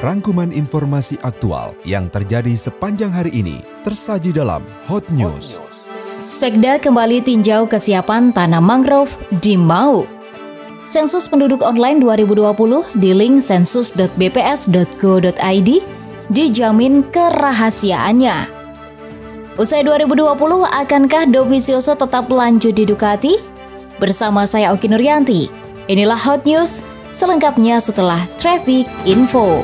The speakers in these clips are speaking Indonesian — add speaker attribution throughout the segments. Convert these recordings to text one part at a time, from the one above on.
Speaker 1: Rangkuman informasi aktual yang terjadi sepanjang hari ini tersaji dalam Hot News.
Speaker 2: Sekda kembali tinjau kesiapan tanam mangrove di Mau. Sensus penduduk online 2020 di link sensus.bps.go.id dijamin kerahasiaannya. Usai 2020, akankah Dovizioso tetap lanjut di Ducati? Bersama saya Oki Nuryanti, inilah Hot News, selengkapnya setelah Traffic Info.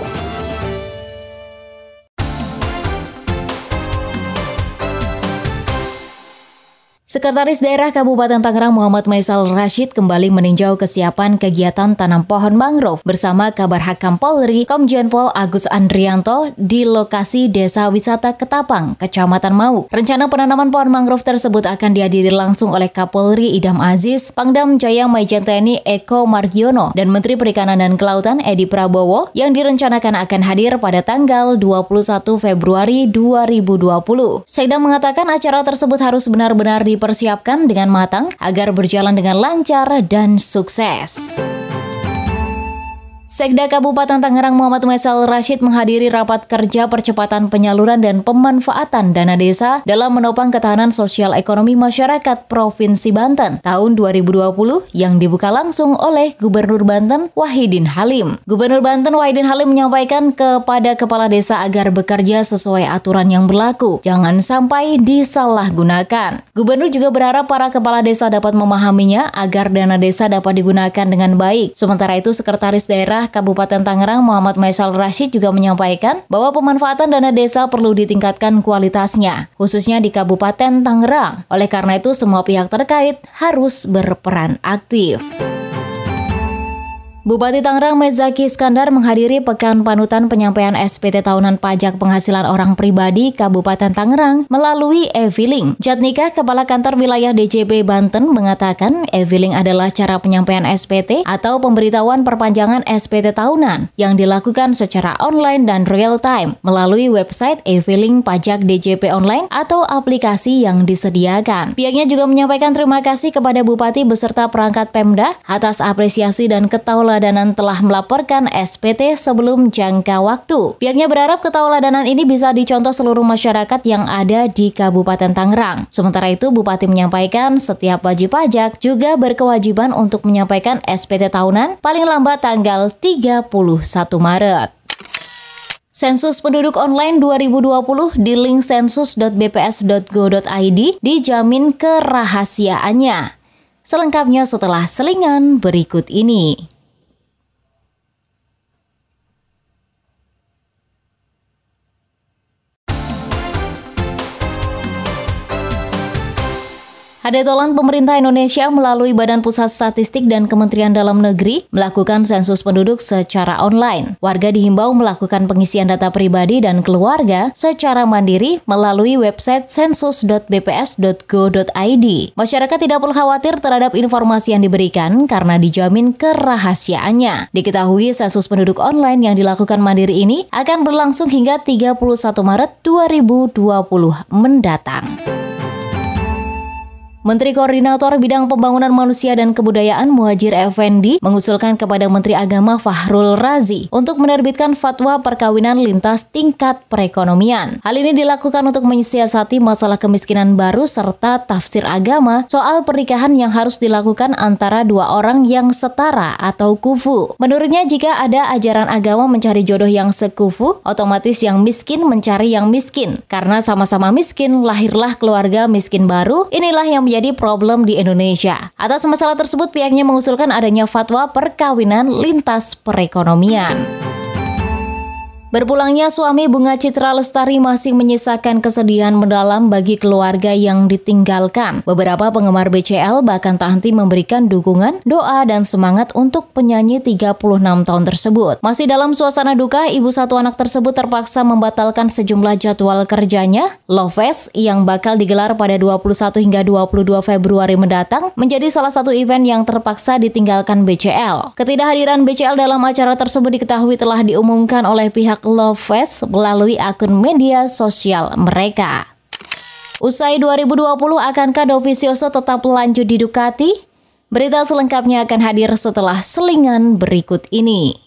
Speaker 2: Sekretaris Daerah Kabupaten Tangerang Muhammad Maisal Rashid kembali meninjau kesiapan kegiatan tanam pohon mangrove bersama Kabar Hakam Polri Komjen Pol Agus Andrianto di lokasi Desa Wisata Ketapang, Kecamatan Mau. Rencana penanaman pohon mangrove tersebut akan dihadiri langsung oleh Kapolri Idam Aziz, Pangdam Jaya Maijen TNI Eko Margiono, dan Menteri Perikanan dan Kelautan Edi Prabowo yang direncanakan akan hadir pada tanggal 21 Februari 2020. Sekda mengatakan acara tersebut harus benar-benar di dipersiapkan dengan matang agar berjalan dengan lancar dan sukses. Sekda Kabupaten Tangerang Muhammad Maisal Rashid menghadiri rapat kerja percepatan penyaluran dan pemanfaatan dana desa dalam menopang ketahanan sosial ekonomi masyarakat Provinsi Banten tahun 2020 yang dibuka langsung oleh Gubernur Banten Wahidin Halim. Gubernur Banten Wahidin Halim menyampaikan kepada kepala desa agar bekerja sesuai aturan yang berlaku, jangan sampai disalahgunakan. Gubernur juga berharap para kepala desa dapat memahaminya agar dana desa dapat digunakan dengan baik. Sementara itu Sekretaris Daerah Kabupaten Tangerang Muhammad Maisal Rashid juga menyampaikan bahwa pemanfaatan dana desa perlu ditingkatkan kualitasnya, khususnya di Kabupaten Tangerang. Oleh karena itu, semua pihak terkait harus berperan aktif. Bupati Tangerang Mezaki Iskandar menghadiri Pekan Panutan Penyampaian SPT Tahunan Pajak Penghasilan Orang Pribadi Kabupaten Tangerang melalui e-filing. Jatnika, Kepala Kantor Wilayah DJP Banten, mengatakan e-filing adalah cara penyampaian SPT atau pemberitahuan perpanjangan SPT tahunan yang dilakukan secara online dan real time melalui website e-filing pajak DJP online atau aplikasi yang disediakan. Pihaknya juga menyampaikan terima kasih kepada Bupati beserta perangkat Pemda atas apresiasi dan ketahuan Ketauladanan telah melaporkan SPT sebelum jangka waktu. Pihaknya berharap ketauladanan ini bisa dicontoh seluruh masyarakat yang ada di Kabupaten Tangerang. Sementara itu, Bupati menyampaikan setiap wajib pajak juga berkewajiban untuk menyampaikan SPT tahunan paling lambat tanggal 31 Maret. Sensus penduduk online 2020 di link sensus.bps.go.id dijamin kerahasiaannya. Selengkapnya setelah selingan berikut ini. Hadetolan pemerintah Indonesia melalui Badan Pusat Statistik dan Kementerian Dalam Negeri melakukan sensus penduduk secara online. Warga dihimbau melakukan pengisian data pribadi dan keluarga secara mandiri melalui website sensus.bps.go.id. Masyarakat tidak perlu khawatir terhadap informasi yang diberikan karena dijamin kerahasiaannya. Diketahui sensus penduduk online yang dilakukan mandiri ini akan berlangsung hingga 31 Maret 2020 mendatang. Menteri Koordinator Bidang Pembangunan Manusia dan Kebudayaan Muhajir Effendi mengusulkan kepada Menteri Agama Fahrul Razi untuk menerbitkan fatwa perkawinan lintas tingkat perekonomian. Hal ini dilakukan untuk menyiasati masalah kemiskinan baru serta tafsir agama soal pernikahan yang harus dilakukan antara dua orang yang setara atau kufu. Menurutnya jika ada ajaran agama mencari jodoh yang sekufu, otomatis yang miskin mencari yang miskin. Karena sama-sama miskin, lahirlah keluarga miskin baru. Inilah yang menjadi problem di Indonesia. Atas masalah tersebut, pihaknya mengusulkan adanya fatwa perkawinan lintas perekonomian. Berpulangnya suami Bunga Citra Lestari masih menyisakan kesedihan mendalam bagi keluarga yang ditinggalkan. Beberapa penggemar BCL bahkan tak henti memberikan dukungan, doa, dan semangat untuk penyanyi 36 tahun tersebut. Masih dalam suasana duka, ibu satu anak tersebut terpaksa membatalkan sejumlah jadwal kerjanya. Love Fest yang bakal digelar pada 21 hingga 22 Februari mendatang menjadi salah satu event yang terpaksa ditinggalkan BCL. Ketidakhadiran BCL dalam acara tersebut diketahui telah diumumkan oleh pihak Love Fest melalui akun media sosial mereka. Usai 2020, akankah Dovizioso tetap lanjut di Ducati? Berita selengkapnya akan hadir setelah selingan berikut ini.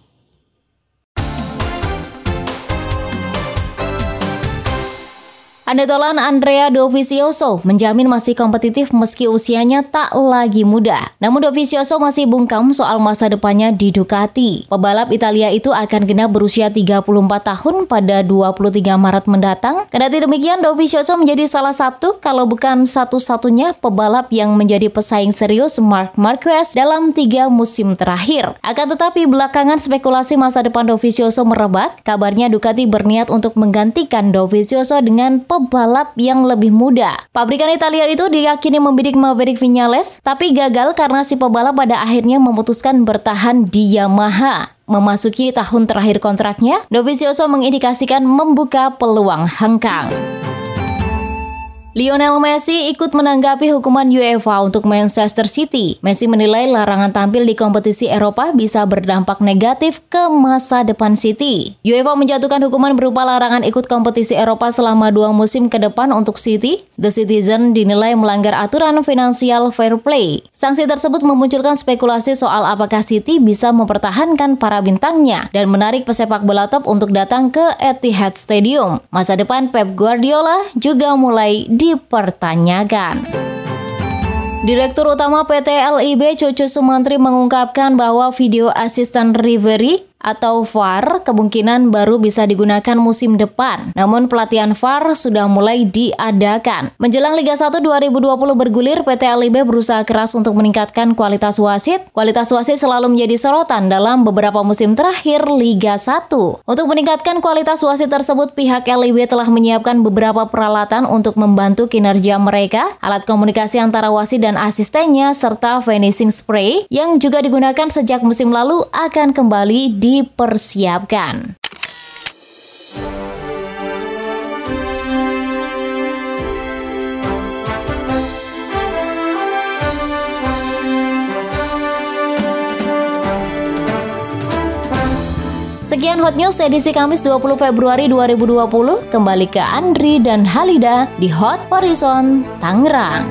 Speaker 2: Andalan Andrea Dovizioso menjamin masih kompetitif meski usianya tak lagi muda. Namun Dovizioso masih bungkam soal masa depannya di Ducati. Pebalap Italia itu akan genap berusia 34 tahun pada 23 Maret mendatang. Kendati demikian, Dovizioso menjadi salah satu kalau bukan satu-satunya pebalap yang menjadi pesaing serius Mark Marquez dalam tiga musim terakhir. Akan tetapi belakangan spekulasi masa depan Dovizioso merebak. Kabarnya Ducati berniat untuk menggantikan Dovizioso dengan pebalap yang lebih muda. Pabrikan Italia itu diyakini membidik Maverick Vinales, tapi gagal karena si pebalap pada akhirnya memutuskan bertahan di Yamaha. Memasuki tahun terakhir kontraknya, Dovizioso mengindikasikan membuka peluang hengkang. Lionel Messi ikut menanggapi hukuman UEFA untuk Manchester City. Messi menilai larangan tampil di kompetisi Eropa bisa berdampak negatif ke masa depan City. UEFA menjatuhkan hukuman berupa larangan ikut kompetisi Eropa selama dua musim ke depan untuk City. The Citizen dinilai melanggar aturan finansial fair play. Sanksi tersebut memunculkan spekulasi soal apakah City bisa mempertahankan para bintangnya dan menarik pesepak bola top untuk datang ke Etihad Stadium. Masa depan Pep Guardiola juga mulai dipertanyakan. Direktur Utama PT LIB Cucu Sumantri mengungkapkan bahwa video asisten Rivery atau VAR kemungkinan baru bisa digunakan musim depan. Namun pelatihan VAR sudah mulai diadakan. Menjelang Liga 1 2020 bergulir, PT LIB berusaha keras untuk meningkatkan kualitas wasit. Kualitas wasit selalu menjadi sorotan dalam beberapa musim terakhir Liga 1. Untuk meningkatkan kualitas wasit tersebut, pihak LIB telah menyiapkan beberapa peralatan untuk membantu kinerja mereka, alat komunikasi antara wasit dan asistennya, serta finishing spray yang juga digunakan sejak musim lalu akan kembali di dipersiapkan. Sekian Hot News edisi Kamis 20 Februari 2020. Kembali ke Andri dan Halida di Hot Horizon Tangerang.